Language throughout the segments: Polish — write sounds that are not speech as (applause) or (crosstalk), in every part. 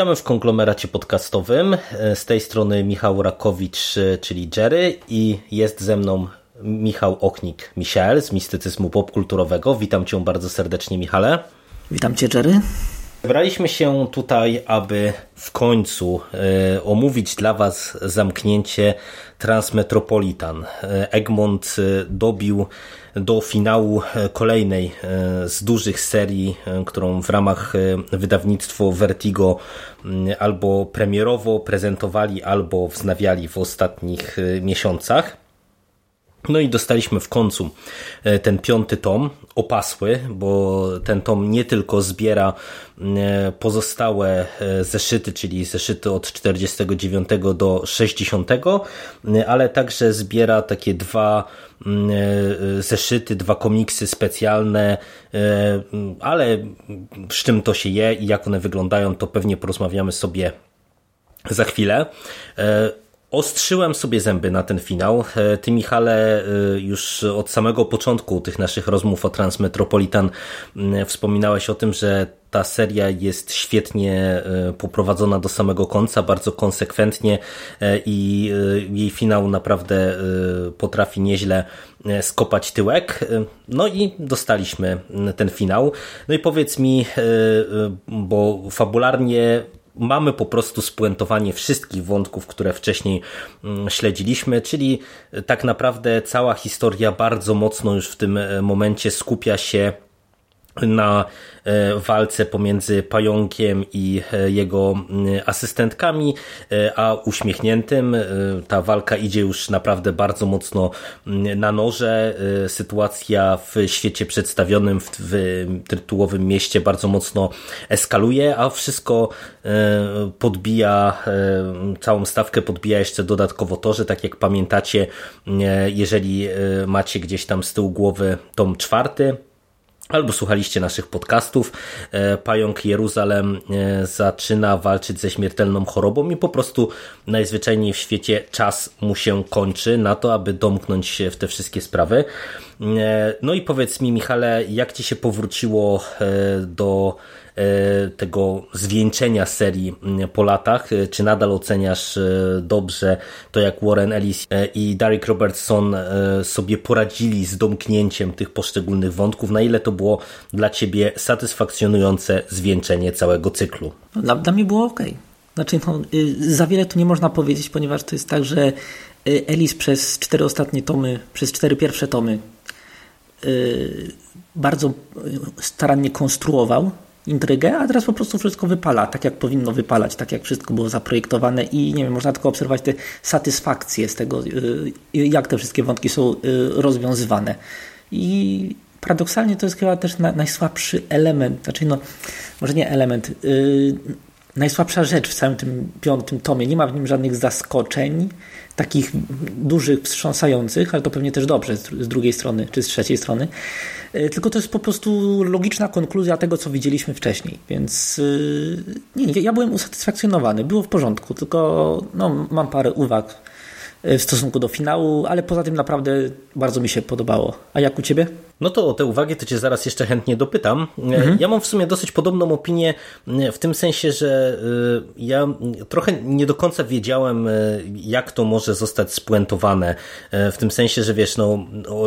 Witamy w konglomeracie podcastowym. Z tej strony Michał Rakowicz, czyli Jerry i jest ze mną Michał Oknik, Michel z mistycyzmu popkulturowego. Witam cię bardzo serdecznie, Michale. Witam cię, Jerry. Wybraliśmy się tutaj, aby w końcu e, omówić dla Was zamknięcie Transmetropolitan. E, Egmont e, dobił do finału kolejnej z dużych serii, którą w ramach wydawnictwo Vertigo albo premierowo prezentowali, albo wznawiali w ostatnich miesiącach. No i dostaliśmy w końcu e, ten piąty tom, opasły, bo ten tom nie tylko zbiera e, pozostałe e, zeszyty, czyli zeszyty od 49 do 60, ale także zbiera takie dwa zeszyty, dwa komiksy specjalne, ale z czym to się je i jak one wyglądają, to pewnie porozmawiamy sobie za chwilę. Ostrzyłem sobie zęby na ten finał. E, ty, Michale, e, już od samego początku tych naszych rozmów o Transmetropolitan wspominałeś o tym, że ta seria jest świetnie e, poprowadzona do samego końca, bardzo konsekwentnie i jej finał naprawdę potrafi nieźle skopać tyłek. No i dostaliśmy ten finał. No i powiedz mi, bo fabularnie mamy po prostu spuentowanie wszystkich wątków, które wcześniej mm, śledziliśmy, czyli tak naprawdę cała historia bardzo mocno już w tym e, momencie skupia się na e, walce pomiędzy pająkiem i e, jego mm, asystentkami, e, a uśmiechniętym. Ta walka idzie już naprawdę bardzo mocno mm, na noże. Sytuacja w świecie przedstawionym, w, tytułowym mieście bardzo mocno eskaluje, a wszystko podbija, całą stawkę podbija jeszcze dodatkowo to, że tak jak pamiętacie, jeżeli macie gdzieś tam z tyłu głowy tom czwarty, albo słuchaliście naszych podcastów, e, Pająk Jeruzalem e, zaczyna walczyć ze śmiertelną chorobą i po prostu najzwyczajniej w świecie czas mu się kończy na to, aby domknąć się w te wszystkie sprawy. E, no i powiedz mi, Michale, jak ci się powróciło do tego zwieńczenia serii mm, po latach. E, czy nadal oceniasz e, dobrze to, jak Warren Ellis i Derek Robertson sobie poradzili z domknięciem tych poszczególnych wątków? Na ile to było dla ciebie satysfakcjonujące zwieńczenie całego cyklu? Dla, dla mnie było ok. Znaczy, no, y, za wiele tu nie można powiedzieć, ponieważ to jest tak, że y, Ellis przez cztery ostatnie tomy, przez cztery pierwsze tomy y, bardzo starannie konstruował intrygę, a teraz po prostu wszystko wypala tak, jak powinno wypalać, tak jak wszystko było zaprojektowane i nie wiem, można tylko obserwować te satysfakcje z tego, y, jak te wszystkie wątki są y, rozwiązywane. I paradoksalnie to jest chyba też najsłabszy element, znaczy no, może nie element, najsłabsza rzecz w całym tym piątym tomie. Nie ma w nim żadnych zaskoczeń, takich dużych, wstrząsających, ale to pewnie też dobrze z drugiej strony, czy z trzeciej strony. E, tylko to jest po prostu logiczna konkluzja tego, co widzieliśmy wcześniej. Więc e, nie, ja byłem usatysfakcjonowany, było w porządku, tylko no, mam parę uwag e, w stosunku do finału, ale poza tym naprawdę bardzo mi się podobało. A jak u Ciebie? No to o te uwagi to Cię zaraz jeszcze chętnie dopytam. Mhm. Ja mam w sumie dosyć podobną opinię w tym sensie, że y, ja trochę nie do końca wiedziałem, jak to może zostać spuentowane. W tym sensie, że wiesz, no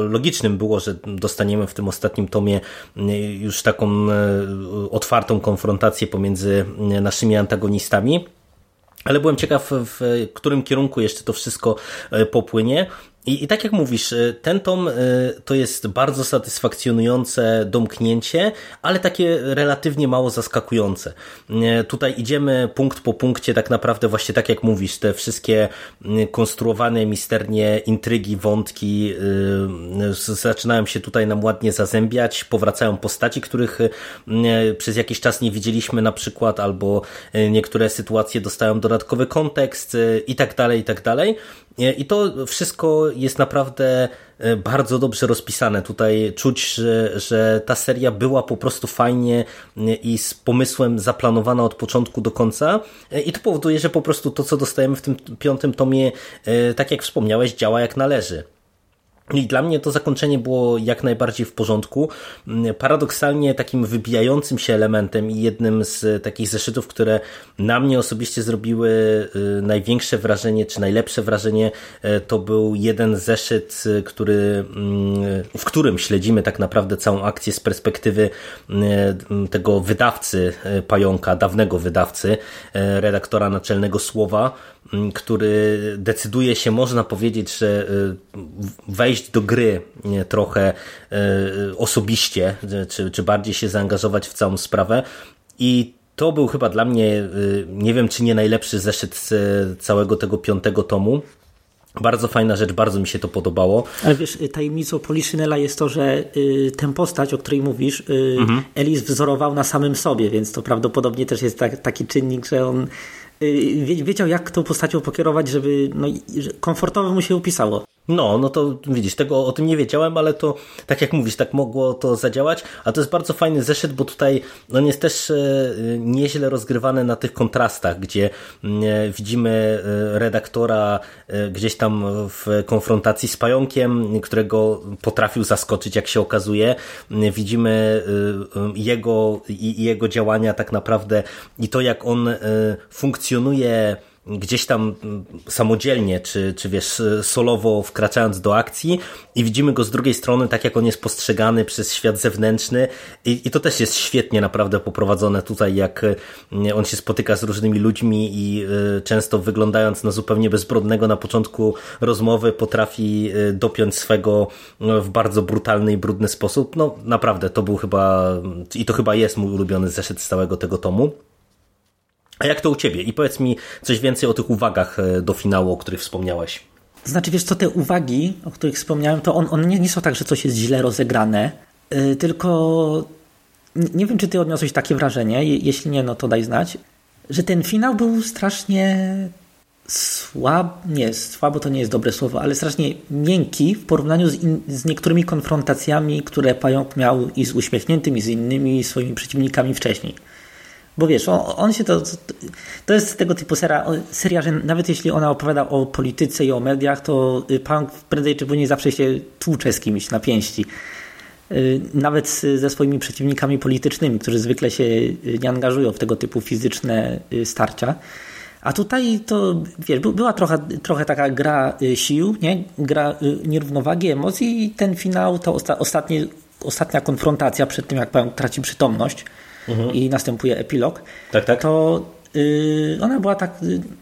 logicznym było, że dostaniemy w tym ostatnim tomie już taką otwartą konfrontację pomiędzy naszymi antagonistami. Ale byłem ciekaw, w którym kierunku jeszcze to wszystko popłynie. I, I tak jak mówisz, y, ten tom y, to jest bardzo satysfakcjonujące domknięcie, ale takie relatywnie mało zaskakujące. Y, tutaj idziemy punkt po punkcie, tak naprawdę właśnie tak jak mówisz, te wszystkie konstruowane misternie intrygi, wątki zaczynają się tutaj nam ładnie zazębiać, powracają postaci, których przez jakiś czas nie widzieliśmy na przykład, albo niektóre sytuacje dostają dodatkowy kontekst i tak dalej, i tak dalej. I to wszystko jest naprawdę e, bardzo dobrze rozpisane. Tutaj czuć, że, że ta seria była po prostu fajnie e, i z pomysłem zaplanowana od początku do końca. E, I to powoduje, że po prostu to, co dostajemy w tym piątym tomie, tak jak wspomniałeś, działa jak należy. I dla mnie to zakończenie było jak najbardziej w porządku. Paradoksalnie takim wybijającym się elementem i jednym z takich zeszytów, które na mnie osobiście zrobiły y, największe wrażenie, czy najlepsze wrażenie, y, to był jeden zeszyt, y, który, w którym śledzimy tak naprawdę całą akcję z perspektywy tego wydawcy Pająka, dawnego wydawcy, redaktora naczelnego Słowa, który decyduje się, można powiedzieć, że wejść do gry trochę osobiście, czy, czy bardziej się zaangażować w całą sprawę. I to był chyba dla mnie, nie wiem czy nie najlepszy zeszyt z całego tego piątego tomu. Bardzo fajna rzecz, bardzo mi się to podobało. Ale wiesz, tajemnicą Poliszynela jest to, że y, tę postać, o której mówisz, y, mhm. Elis wzorował na samym sobie, więc to prawdopodobnie też jest tak, taki czynnik, że on y, wiedział, jak tą postacią pokierować, żeby no, komfortowo mu się upisało. No, no to widzisz, tego o tym nie wiedziałem, ale to tak jak mówisz, tak mogło to zadziałać, a to jest bardzo fajny zeszyt, bo tutaj on jest też e, nieźle rozgrywany na tych kontrastach, gdzie mm, e, widzimy e, redaktora gdzieś tam w konfrontacji z pająkiem, którego potrafił zaskoczyć, jak się okazuje. Widzimy jego i jego działania tak naprawdę i to, jak on funkcjonuje gdzieś tam mm, samodzielnie, czy, czy wiesz, solowo wkraczając do akcji i widzimy go z drugiej strony, tak jak on jest postrzegany przez świat zewnętrzny i, i to też jest świetnie naprawdę poprowadzone tutaj, jak mm, on się spotyka z różnymi ludźmi i y, często wyglądając na zupełnie bezbrodnego na początku rozmowy potrafi y, dopiąć swego y, w bardzo brutalny i brudny sposób. No naprawdę, to był chyba i to chyba jest mój ulubiony zeszyt z całego tego tomu. A jak to u Ciebie? I powiedz mi coś więcej o tych uwagach e, do finału, o których wspomniałeś. Znaczy, wiesz co, te uwagi, o których wspomniałem, to one on nie, nie są tak, że coś jest źle rozegrane, yy, tylko nie wiem, czy ty odniosłeś takie wrażenie, jeśli nie, no to daj znać, że ten finał był strasznie słab, nie, słabo to nie jest dobre słowo, ale strasznie miękki w porównaniu z, in, z niektórymi konfrontacjami, które Pająk miał i z uśmiechniętymi, z innymi swoimi przeciwnikami wcześniej. Bo wiesz, on, on się to, to jest tego typu seria, seria, że nawet jeśli ona opowiada o polityce i o mediach, to punk prędzej czy później zawsze się tłucze z kimś na pięści. Y, nawet ze swoimi przeciwnikami politycznymi, którzy zwykle się nie angażują w tego typu fizyczne y, starcia. A tutaj to, wiesz, była trochę, trochę taka gra y, sił, nie? gra nierównowagi, emocji i ten finał, to ostatnie, ostatnia konfrontacja przed tym, jak pan traci przytomność, mhm. i następuje epilog, tak, tak. to yy, ona była tak,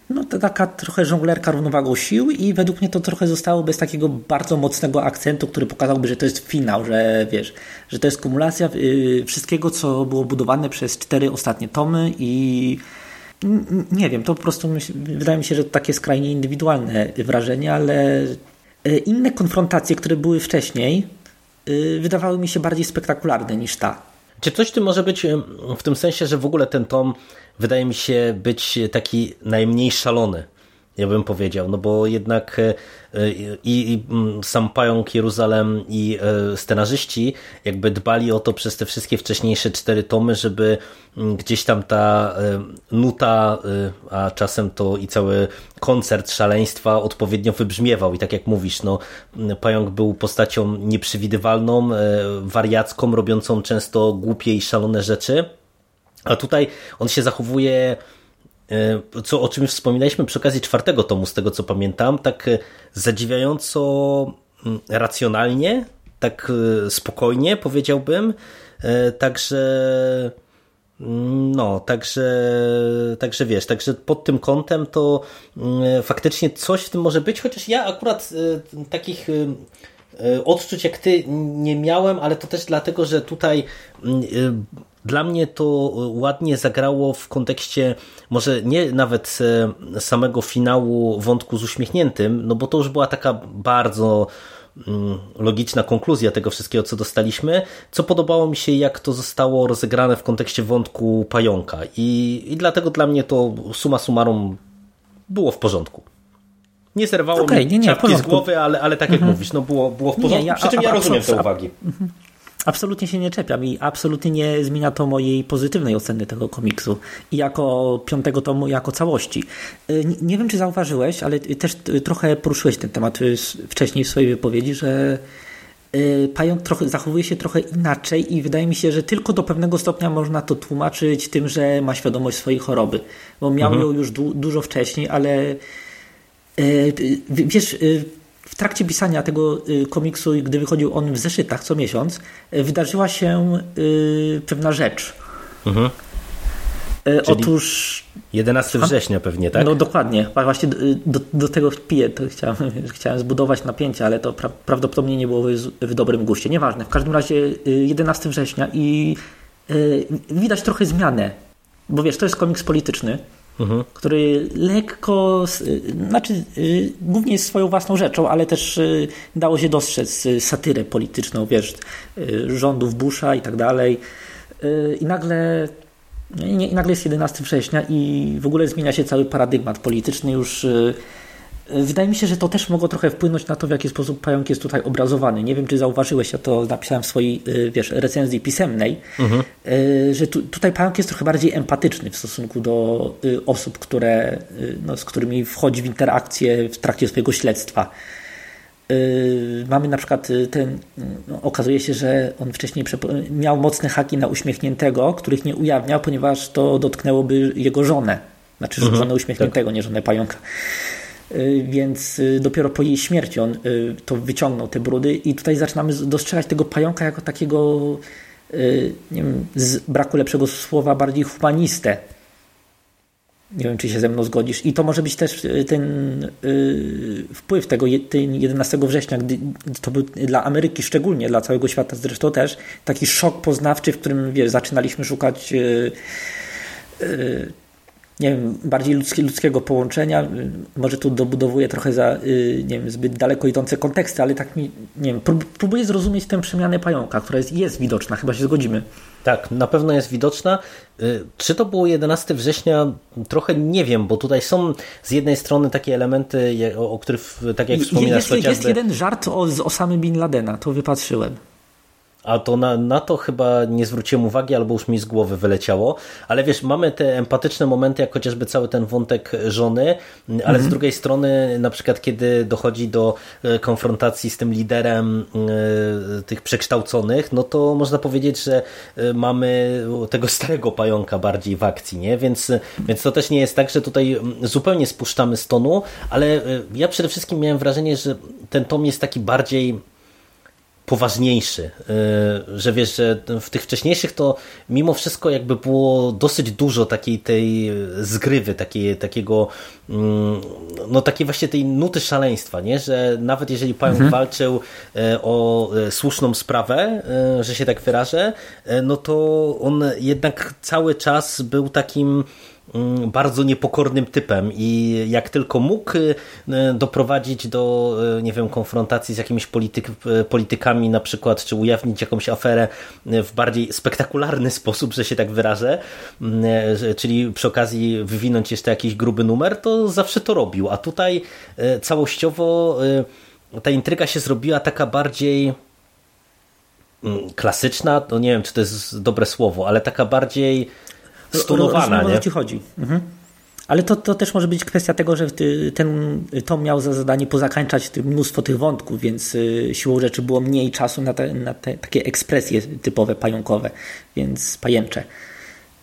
no, taka trochę żonglerka równowagą sił i według mnie to trochę zostało bez takiego bardzo mocnego akcentu, który pokazałby, że to jest finał, że wiesz, że to jest kumulacja yy, wszystkiego, co było budowane przez cztery ostatnie tomy i nie wiem, to po prostu wydaje mi się, że to takie skrajnie indywidualne wrażenie, ale inne konfrontacje, które były wcześniej, wydawały mi się bardziej spektakularne niż ta. Czy coś ty może być w tym sensie, że w ogóle ten tom wydaje mi się być taki najmniej szalony? Ja bym powiedział, no bo jednak e, e, i, i mm, sam pająk Jeruzalem i e, scenarzyści jakby dbali o to przez te wszystkie wcześniejsze cztery tomy, żeby mm, gdzieś tam ta nuta, a czasem to i cały koncert szaleństwa odpowiednio wybrzmiewał. I tak jak mówisz, no pająk był postacią nieprzewidywalną, wariacką, robiącą często głupie i szalone rzeczy, a tutaj on się zachowuje E, co, o czym wspominaliśmy przy okazji czwartego tomu, z tego co pamiętam, tak e, zadziwiająco mm, racjonalnie, tak e, spokojnie powiedziałbym, także mm, No, także, także wiesz, także pod tym kątem to mm, faktycznie coś w tym może być, chociaż ja akurat takich odczuć jak ty nie miałem, ale to też dlatego, że tutaj dla mnie to ładnie zagrało w kontekście może nie nawet samego finału wątku z uśmiechniętym, no bo to już była taka bardzo Mm, logiczna konkluzja tego wszystkiego, co dostaliśmy, co podobało mi się, jak to zostało rozegrane w kontekście wątku pająka. I, i dlatego dla mnie to suma summarum było w porządku. Nie zerwało okay, mi nie, nie, z głowy, ale, ale tak jak mhm. mówisz, no było, było w porządku, nie, ja, przy czym ja rozumiem te uwagi. Mhm absolutnie się nie czepiam i absolutnie nie zmienia to mojej pozytywnej oceny tego komiksu i jako piątego tomu, jako całości. Y, nie wiem, czy zauważyłeś, ale też trochę poruszyłeś ten temat y, wcześniej w swojej wypowiedzi, że y, pająk trochę, zachowuje się trochę inaczej i wydaje mi się, że tylko do pewnego stopnia można to tłumaczyć tym, że ma świadomość swojej choroby, bo miał mhm. ją już du dużo wcześniej, ale wiesz w trakcie pisania tego y, komiksu, gdy wychodził on w zeszytach co miesiąc, y, wydarzyła się y, pewna rzecz. Mhm. Otóż. 11 września pewnie, tak? No dokładnie. Właśnie do, do tego piję. To chciałem, (laughs) chciałem zbudować napięcie, ale to pra prawdopodobnie nie było w, w dobrym guście. Nieważne. W każdym razie 11 września i widać trochę zmianę. Bo wiesz, to jest komiks polityczny mhm. który lekko, znaczy y, głównie jest swoją własną rzeczą, ale też y, dało się dostrzec y, satyrę polityczną, wiesz, rządów Busha i tak dalej. I nagle i nagle jest 11 września i w ogóle zmienia się cały paradygmat polityczny już Wydaje mi się, że to też mogło trochę wpłynąć na to, w jaki sposób pająk jest tutaj obrazowany. Nie wiem, czy zauważyłeś, ja to napisałem w swojej y, wiesz, recenzji pisemnej, mhm. Y, że tu, tutaj pająk jest trochę bardziej empatyczny w stosunku do y, osób, które, no, z którymi wchodzi w interakcję w trakcie swojego śledztwa. Mamy na przykład ten, no, okazuje się, że on wcześniej miał mocne haki na uśmiechniętego, których nie ujawniał, ponieważ to dotknęłoby jego żonę. Znaczy, mhm. żonę uśmiechniętego, tak. nie żonę pająka. Y, więc y, dopiero po jej śmierci on y, to wyciągnął te brudy i tutaj zaczynamy dostrzegać tego pająka jako takiego nie wiem, z braku lepszego słowa bardziej humanistę. Nie wiem, czy się ze mną zgodzisz. I to może być też ten wpływ tego 11 września, gdy to był dla Ameryki szczególnie, dla całego świata zresztą też, taki szok poznawczy, w którym wiesz, zaczynaliśmy szukać nie wiem, bardziej ludzkie, ludzkiego połączenia. Może tu dobudowuję trochę za y, nie wiem, zbyt daleko idące konteksty, ale tak mi, nie wiem, próbuję zrozumieć tę przemianę pająka, która jest, jest widoczna, chyba się zgodzimy. Tak, na pewno jest widoczna. Y, czy to było 11 września? Trochę nie wiem, bo tutaj są z jednej strony takie elementy, o, których, tak jak wspominasz, jest, chociażby... Jest jeden żart o, z Osamy Bin Ladena, to wypatrzyłem. A to na, na to chyba nie zwróciłem uwagi, albo już mi z głowy wyleciało. Ale wiesz, mamy te empatyczne momenty, jak chociażby cały ten wątek żony, ale mhm. z drugiej strony, na przykład, kiedy dochodzi do e, konfrontacji z tym liderem e, tych przekształconych, no to można powiedzieć, że e, mamy tego starego pająka bardziej w akcji, nie? Więc, więc to też nie jest tak, że tutaj zupełnie spuszczamy z tonu, ale ja przede wszystkim miałem wrażenie, że ten tom jest taki bardziej poważniejszy, y, że wiesz, że w tych wcześniejszych to mimo wszystko jakby było dosyć dużo takiej tej zgrywy, takiej, takiego mm, no takiej właśnie tej nuty szaleństwa, nie? że nawet jeżeli Pająk mhm. walczył y, o y, słuszną sprawę, że się tak wyrażę, no to on jednak cały czas był takim bardzo niepokornym typem i jak tylko mógł y, doprowadzić do, y, nie wiem, konfrontacji z jakimiś polityk, y, politykami na przykład, czy ujawnić jakąś aferę w bardziej spektakularny (laughs) sposób, że się tak wyrażę, mm, czyli przy okazji wywinąć jeszcze jakiś gruby numer, to zawsze to robił, a tutaj całościowo ta intryga się zrobiła taka bardziej mm, klasyczna, to nie wiem, czy to jest dobre słowo, ale taka bardziej stonowana, nie? o co ci chodzi. Mhm. Ale to, to też może być kwestia tego, że ten tom miał za zadanie pozakańczać mnóstwo tych wątków, więc y, siłą rzeczy było mniej czasu na, te, na te takie ekspresje typowe pająkowe, więc pajęcze.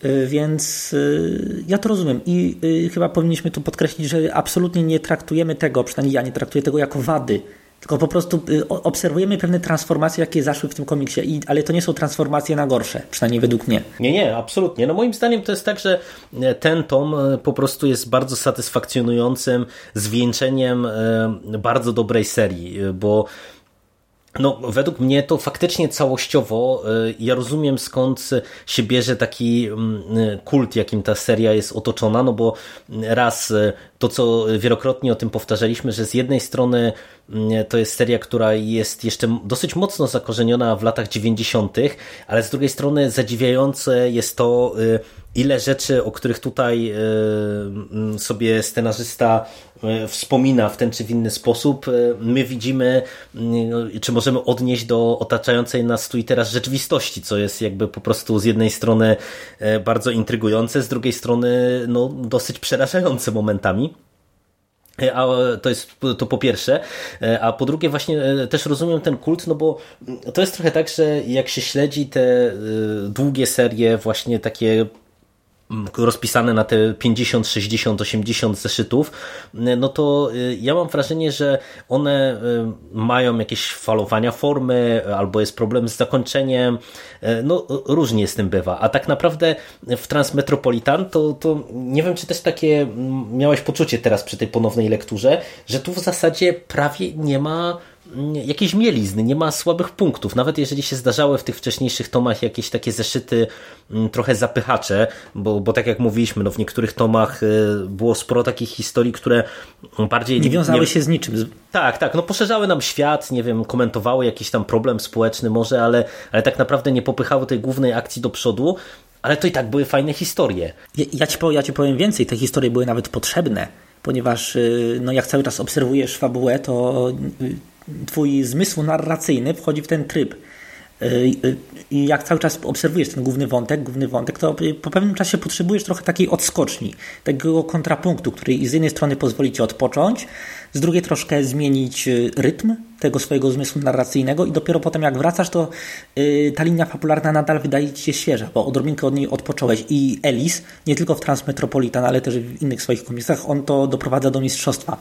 Y, więc y, ja to rozumiem i chyba powinniśmy tu podkreślić, że absolutnie nie traktujemy tego, przynajmniej ja nie traktuję tego jako wady Tylko po prostu y, obserwujemy pewne transformacje, jakie zaszły w tym komiksie, i, ale to nie są transformacje na gorsze, przynajmniej według mnie. Nie, nie, absolutnie. No moim zdaniem to jest tak, że e, ten tom e, po prostu jest bardzo satysfakcjonującym zwieńczeniem e, bardzo dobrej serii, bo no, według mnie to faktycznie całościowo ja rozumiem skąd się bierze taki mm, kult, jakim ta seria jest otoczona, no bo raz to, co wielokrotnie o tym powtarzaliśmy, że z jednej strony mm, to jest seria, która jest jeszcze dosyć mocno zakorzeniona w latach 90., ale z drugiej strony zadziwiające jest to, y, ile rzeczy, o których tutaj y, mm, sobie scenarzysta y, wspomina w ten czy w inny sposób, my widzimy, czy możemy odnieść do otaczającej nas tu i teraz rzeczywistości, co jest jakby po prostu z jednej strony bardzo intrygujące, z drugiej strony no, dosyć przerażające momentami. E, a to jest to po pierwsze, e, a po drugie właśnie e, też rozumiem ten kult, no bo to jest trochę tak, że jak się śledzi te długie serie właśnie takie rozpisane na te 50, 60, 80 zeszytów, no to y, ja mam wrażenie, że one y, mają jakieś falowania formy, albo jest problem z zakończeniem, y, no różnie z tym bywa, a tak naprawdę w Transmetropolitan to, to nie wiem, czy też takie miałeś poczucie teraz przy tej ponownej lekturze, że tu w zasadzie prawie nie ma jakiejś mielizny, nie ma słabych punktów. Nawet jeżeli się zdarzały w tych wcześniejszych tomach jakieś takie zeszyty mm, trochę zapychacze, bo, bo tak jak mówiliśmy, no w niektórych tomach y, było sporo takich historii, które bardziej... Nie wiązały nie... się z niczym. Tak, tak, no poszerzały nam świat, nie wiem, komentowały jakiś tam problem społeczny może, ale, ale tak naprawdę nie popychały tej głównej akcji do przodu, ale to i tak były fajne historie. Ja, ja, ci, powiem, ja ci powiem więcej, te historie były nawet potrzebne, ponieważ y, no jak cały czas obserwujesz fabułę, to y, twój zmysł narracyjny wchodzi w ten tryb. Y, y, I jak cały czas obserwujesz ten główny wątek, główny wątek, to po pewnym czasie potrzebujesz trochę takiej odskoczni, takiego kontrapunktu, który z jednej strony pozwoli ci odpocząć, z drugiej troszkę zmienić y, rytm tego swojego zmysłu narracyjnego i dopiero potem jak wracasz, to ta linia fabularna nadal wydaje ci się świeża, bo odrobinkę od niej odpocząłeś. I Ellis, nie tylko w Transmetropolitan, ale też w innych swoich komiksach, on to doprowadza do mistrzostwa.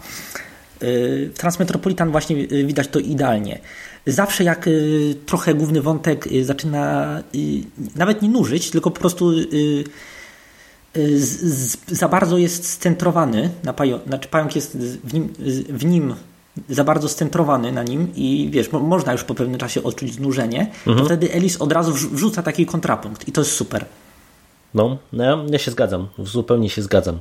W Transmetropolitan właśnie y, widać to idealnie. Zawsze jak y, trochę główny wątek y, zaczyna nawet nie nużyć, tylko po prostu za bardzo jest scentrowany na pająk, znaczy pająk jest w nim, w nim za bardzo scentrowany na nim i wiesz, można już po pewnym czasie odczuć znużenie, mhm. to wtedy Elis od razu wrzuca taki kontrapunkt i to jest super. No, no ja się zgadzam, zupełnie się zgadzam.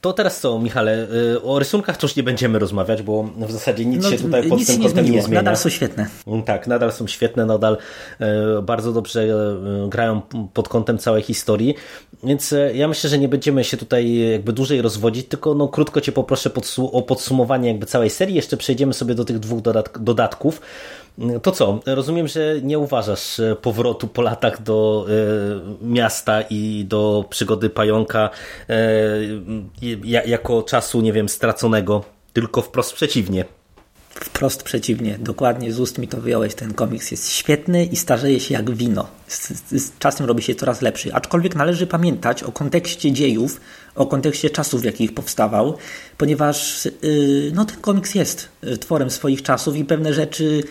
To teraz co, Michale? Y, o rysunkach to już nie będziemy rozmawiać, bo w zasadzie nic no, się tutaj pod tym kątem nie zmienia. Nadal są świetne. Mm, tak, nadal są świetne, nadal y, bardzo dobrze y, grają pod kątem całej historii, więc ja myślę, że nie będziemy się tutaj jakby dłużej rozwodzić, tylko no krótko Cię poproszę o podsumowanie jakby całej serii. Jeszcze przejdziemy sobie do tych dwóch dodatków. To co, rozumiem, że nie uważasz powrotu po latach do e, miasta i do przygody pająka e, jako czasu, nie wiem, straconego, tylko wprost przeciwnie. Wprost przeciwnie, dokładnie z ust mi to wyjąłeś. Ten komiks jest świetny i starzeje się jak wino. Z, z, czasem robi się coraz lepszy. Aczkolwiek należy pamiętać o kontekście dziejów, o kontekście czasów, w jakich powstawał, ponieważ yy, no, ten komiks jest tworem swoich czasów i pewne rzeczy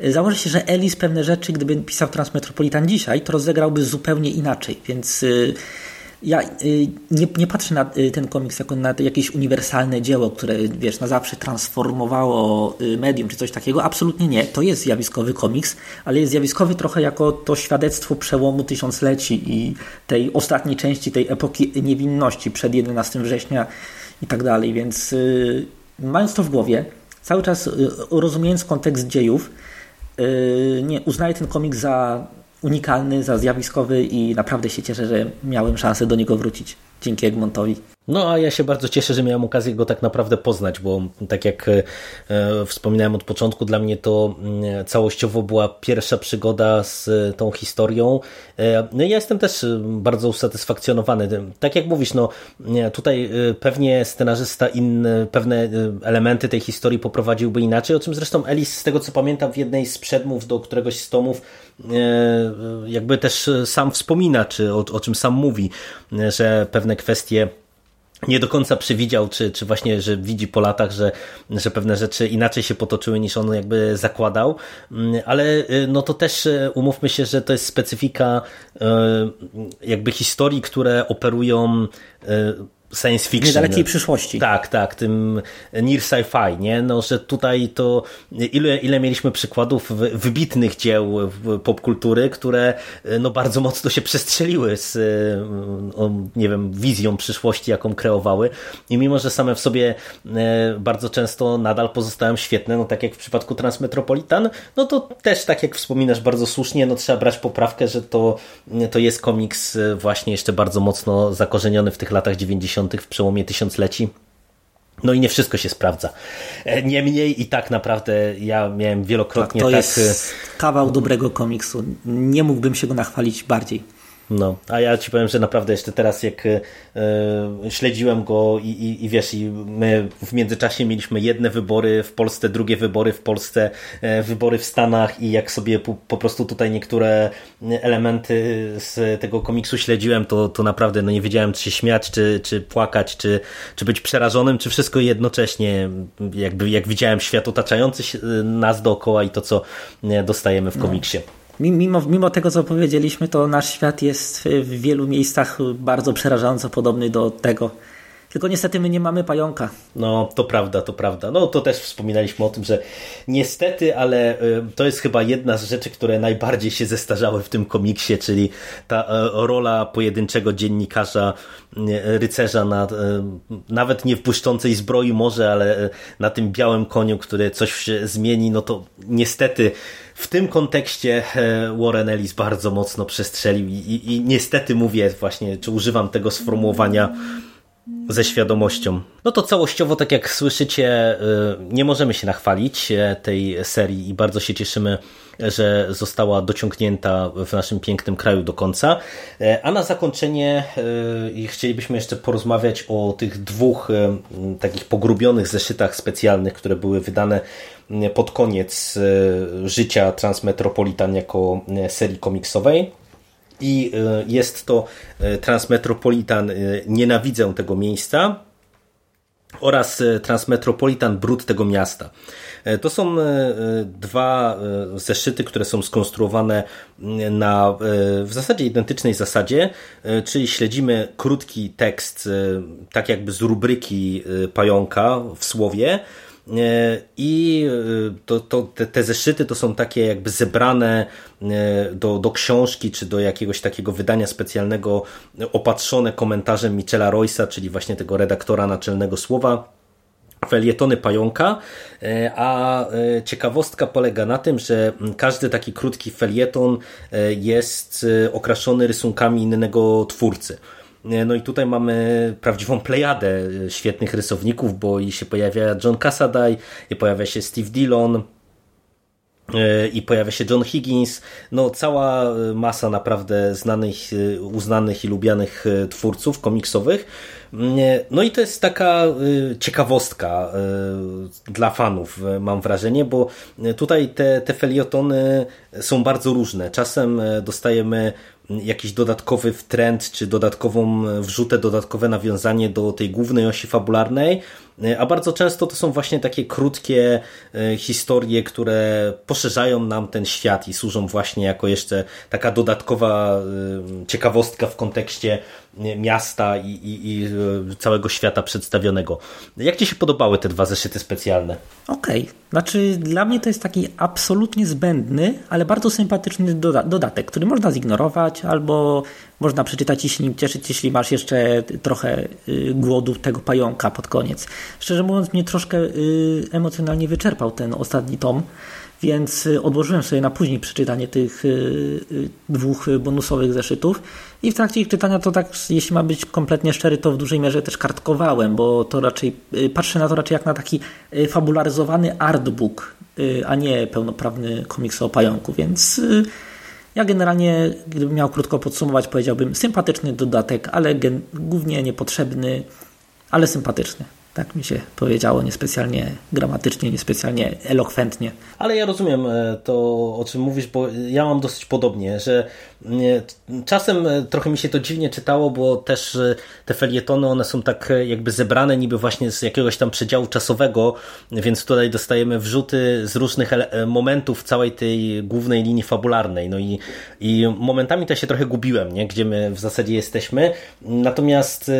Założę się, że Ellis pewne rzeczy, gdyby pisał Transmetropolitan dzisiaj, to rozegrałby zupełnie inaczej, więc y, ja y, nie, nie patrzę na y, ten komiks jako na jakieś uniwersalne dzieło, które wiesz, na zawsze transformowało medium czy coś takiego. Absolutnie nie. To jest zjawiskowy komiks, ale jest zjawiskowy trochę jako to świadectwo przełomu tysiącleci i tej ostatniej części tej epoki niewinności przed 11 września i tak dalej. Więc mając to w głowie, cały czas rozumiejąc kontekst dziejów, nie, uznaję ten komik za unikalny, za zjawiskowy i naprawdę się cieszę, że miałem szansę do niego wrócić dzięki Egmontowi. No a ja się bardzo cieszę, że miałem okazję go tak naprawdę poznać, bo tak jak e, wspominałem od początku, dla mnie to mm, całościowo była pierwsza przygoda z tą historią. E, no ja jestem też bardzo usatysfakcjonowany. Tak jak mówisz, no tutaj e, pewnie scenarzysta inne, pewne elementy tej historii poprowadziłby inaczej, o czym zresztą Elis, z tego co pamiętam, w jednej z przedmów do któregoś z tomów jakby też sam wspomina, czy o, o czym sam mówi, że pewne kwestie nie do końca przewidział, czy, czy właśnie, że widzi po latach, że, że pewne rzeczy inaczej się potoczyły niż on jakby zakładał, mm, ale no to też umówmy się, że to jest specyfika jakby historii, które operują science fiction. Niedalekiej przyszłości. Tak, tak, tym near sci-fi, nie? No, że tutaj to ile, ile mieliśmy przykładów wybitnych dzieł popkultury, które no bardzo mocno się przestrzeliły z nie wiem, wizją przyszłości, jaką kreowały i mimo, że same w sobie e, bardzo często nadal pozostają świetne, no tak jak w przypadku Transmetropolitan, no to też tak jak wspominasz bardzo słusznie, no trzeba brać poprawkę, że to, to jest komiks właśnie jeszcze bardzo mocno zakorzeniony w tych latach 90 w przełomie tysiącleci. No i nie wszystko się sprawdza. E, niemniej i tak naprawdę ja miałem wielokrotnie tak. To tak... jest kawał dobrego komiksu. Nie mógłbym się go nachwalić bardziej. No, a ja ci powiem, że naprawdę jeszcze teraz jak e, śledziłem go i, i, i, wiesz, i my w międzyczasie mieliśmy jedne wybory w Polsce, drugie wybory w Polsce, e, wybory w Stanach i jak sobie po, po, prostu tutaj niektóre elementy z tego komiksu śledziłem, to, to naprawdę no nie wiedziałem, czy się śmiać, czy, czy płakać, czy, czy być przerażonym, czy wszystko jednocześnie, jakby jak widziałem świat otaczający nas dookoła i to, co dostajemy w komiksie. No. Mimo, mimo tego, co powiedzieliśmy, to nasz świat jest w wielu miejscach bardzo przerażająco podobny do tego. Tylko niestety my nie mamy pająka. No, to prawda, to prawda. No, to też wspominaliśmy o tym, że niestety, ale y, to jest chyba jedna z rzeczy, które najbardziej się zestarzały w tym komiksie, czyli ta y, rola pojedynczego dziennikarza, rycerza na, nawet nie w błyszczącej zbroi może, ale na tym białym koniu, który coś zmieni, no to niestety w tym kontekście e, Warren Ellis bardzo mocno przestrzelił i, i, i niestety mówię właśnie, czy używam tego sformułowania ze świadomością. No to całościowo, tak jak słyszycie, e, nie możemy się nachwalić e, tej serii i bardzo się cieszymy, że została dociągnięta w naszym pięknym kraju do końca. A na zakończenie chcielibyśmy jeszcze porozmawiać o tych dwóch takich pogrubionych zeszytach specjalnych, które były wydane pod koniec e, życia Transmetropolitan jako e, serii komiksowej. I e, jest to Transmetropolitan Nienawidzę tego miejsca oraz Transmetropolitan Brud tego miasta. To są dwa zeszyty, które są skonstruowane na w zasadzie identycznej zasadzie, czyli śledzimy krótki tekst, tak jakby z rubryki pająka w słowie, E, I e, to, to, te, te zeszyty to są takie jakby zebrane e, do, do książki czy do jakiegoś takiego wydania specjalnego, opatrzone komentarzem Michela Roysa, czyli właśnie tego redaktora naczelnego słowa felietony pająka, a ciekawostka polega na tym, że każdy taki krótki felieton jest okraszony rysunkami innego twórcy. No i tutaj mamy prawdziwą plejadę świetnych rysowników, bo i się pojawia John Cassaday, i pojawia się Steve Dillon, e, i pojawia się John Higgins, no cała masa naprawdę znanych, uznanych i lubianych e, twórców komiksowych. No i to jest taka e, ciekawostka dla fanów, mam wrażenie, bo tutaj te, te felietony są bardzo różne. Czasem dostajemy jakiś dodatkowy trend, czy dodatkową wrzutę, dodatkowe nawiązanie do tej głównej osi fabularnej, a bardzo często to są właśnie takie krótkie e, historie, które poszerzają nam ten świat i służą właśnie jako jeszcze taka dodatkowa e, ciekawostka w kontekście miasta i, i, i e, całego świata przedstawionego. Jak Ci się podobały te dwa zeszyty specjalne? Okej, okay. znaczy dla mnie to jest taki absolutnie zbędny, ale bardzo sympatyczny doda dodatek, który można zignorować albo można przeczytać i się nim cieszyć, jeśli masz jeszcze trochę y, głodu tego pająka pod koniec. Szczerze mówiąc, mnie troszkę y, emocjonalnie wyczerpał ten ostatni tom, więc y, odłożyłem sobie na później przeczytanie tych dwóch bonusowych zeszytów i w trakcie ich czytania to tak, jeśli ma być kompletnie szczery, to w dużej mierze też kartkowałem, bo to raczej patrzę na to raczej jak na taki fabularyzowany artbook, a nie pełnoprawny komiks o pająku, więc ja generalnie, gdybym miał krótko podsumować, powiedziałbym sympatyczny dodatek, ale głównie niepotrzebny, ale sympatyczny. Tak mi się powiedziało, niespecjalnie gramatycznie, niespecjalnie elokwentnie. Ale ja rozumiem e, to, o czym mówisz, bo ja mam dosyć podobnie, że nie, czasem e, trochę mi się to dziwnie czytało, bo też e, te felietony, one są tak jakby zebrane niby właśnie z jakiegoś tam przedziału czasowego, więc tutaj dostajemy wrzuty z różnych momentów całej tej głównej linii fabularnej. No i, i momentami to się trochę gubiłem, nie? gdzie my w zasadzie jesteśmy. Natomiast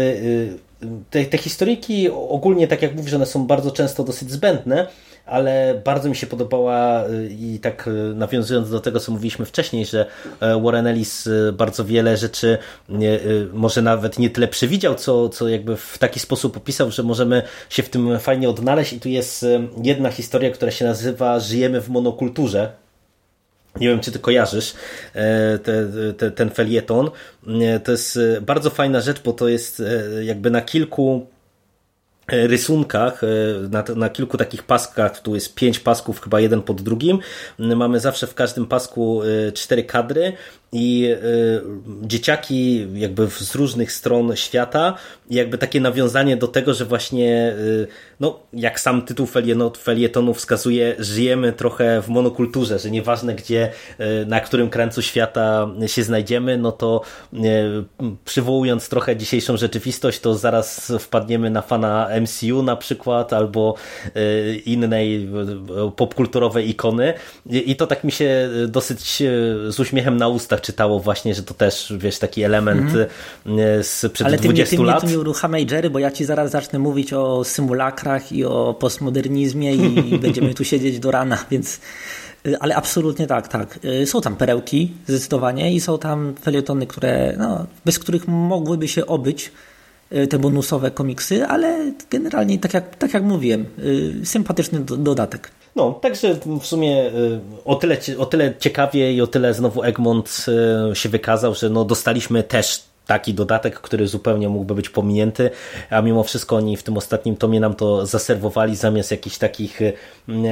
te, te historyjki ogólnie, tak jak mówisz, one są bardzo często dosyć zbędne, ale bardzo mi się podobała y, i tak y, nawiązując do tego, co mówiliśmy wcześniej, że e, Warren Ellis y, bardzo wiele rzeczy może nawet nie tyle przewidział, co, co jakby w taki sposób opisał, że możemy się w tym fajnie odnaleźć. I tu jest jedna historia, która się nazywa Żyjemy w monokulturze, nie wiem, czy ty kojarzysz e, te, te, ten felieton. E, to jest e, bardzo fajna rzecz, bo to jest jakby na kilku rysunkach, na, na, kilku takich paskach, tu jest pięć pasków, chyba jeden pod drugim. Mamy zawsze w każdym pasku cztery kadry i y, dzieciaki jakby z różnych stron świata i jakby takie nawiązanie do tego, że właśnie y, no, jak sam tytuł felietonu wskazuje, żyjemy trochę w monokulturze, że nieważne gdzie, y, na którym krańcu świata się znajdziemy, no to przywołując trochę dzisiejszą rzeczywistość, to zaraz wpadniemy na fana MCU na przykład, albo innej popkulturowej ikony. I to tak mi się dosyć z uśmiechem na ustach czytało właśnie, że to też, wiesz, taki element mm. sprzed Ale 20 ty lat. Ale ty nie uruchamiaj Jerry, bo ja ci zaraz zacznę mówić o symulakrach i o postmodernizmie i (laughs) będziemy tu siedzieć do rana, więc y, ale absolutnie tak, tak. Y, są tam perełki zdecydowanie i są tam felietony, które, no, bez których mogłyby się obyć te bonusowe komiksy, ale generalnie tak jak, tak jak mówiłem, sympatyczny do, dodatek. No, także w sumie y, o tyle, o tyle ciekawie i o tyle znowu Egmont y, się wykazał, że no dostaliśmy też taki dodatek, który zupełnie mógłby być pominięty, a mimo wszystko oni w tym ostatnim tomie nam to zaserwowali zamiast jakichś takich y,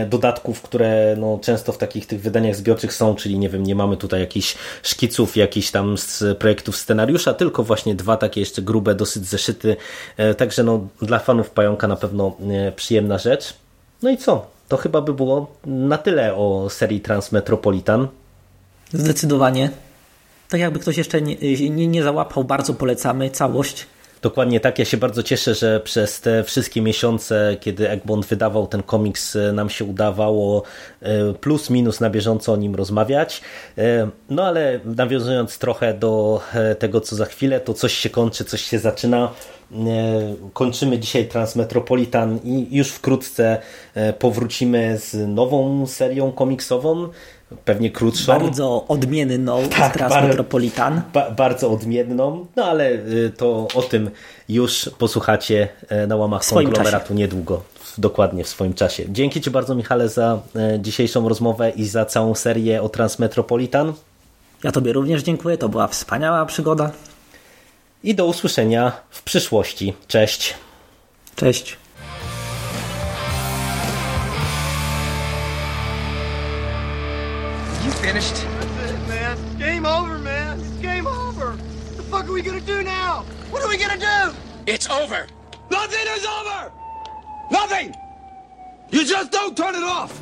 dodatków, które no, często w takich tych wydaniach zbiorczych są, czyli nie wiem, nie mamy tutaj jakichś szkiców, jakichś tam z projektów scenariusza, tylko właśnie dwa takie jeszcze grube, dosyć zeszyty, także no, dla fanów Pająka na pewno przyjemna rzecz. No i co? To chyba by było na tyle o serii Transmetropolitan. Zdecydowanie. Tak jakby ktoś jeszcze nie, nie, nie załapał, bardzo polecamy całość. Dokładnie tak. Ja się bardzo cieszę, że przez te wszystkie miesiące, kiedy Egmont wydawał ten komiks, e, nam się udawało e, plus minus na bieżąco o nim rozmawiać. E, no ale nawiązując trochę do tego, co za chwilę, to coś się kończy, coś się zaczyna. Kończymy dzisiaj Transmetropolitan i już wkrótce powrócimy z nową serią komiksową pewnie krótszą. Bardzo odmienną tak, Transmetropolitan. Ba, bardzo odmienną, no ale y, to o tym już posłuchacie e, na łamach konglomeratu czasie. niedługo. Dokładnie w swoim czasie. Dzięki Ci bardzo Michale za e, dzisiejszą rozmowę i za całą serię o Transmetropolitan. Ja Tobie również dziękuję, to była wspaniała przygoda. I do usłyszenia w przyszłości. Cześć. Cześć. finished? That's it, man. Game over, man. It's game over. What the fuck are we gonna do now? What are we gonna do? It's over. Nothing is over! Nothing! You just don't turn it off!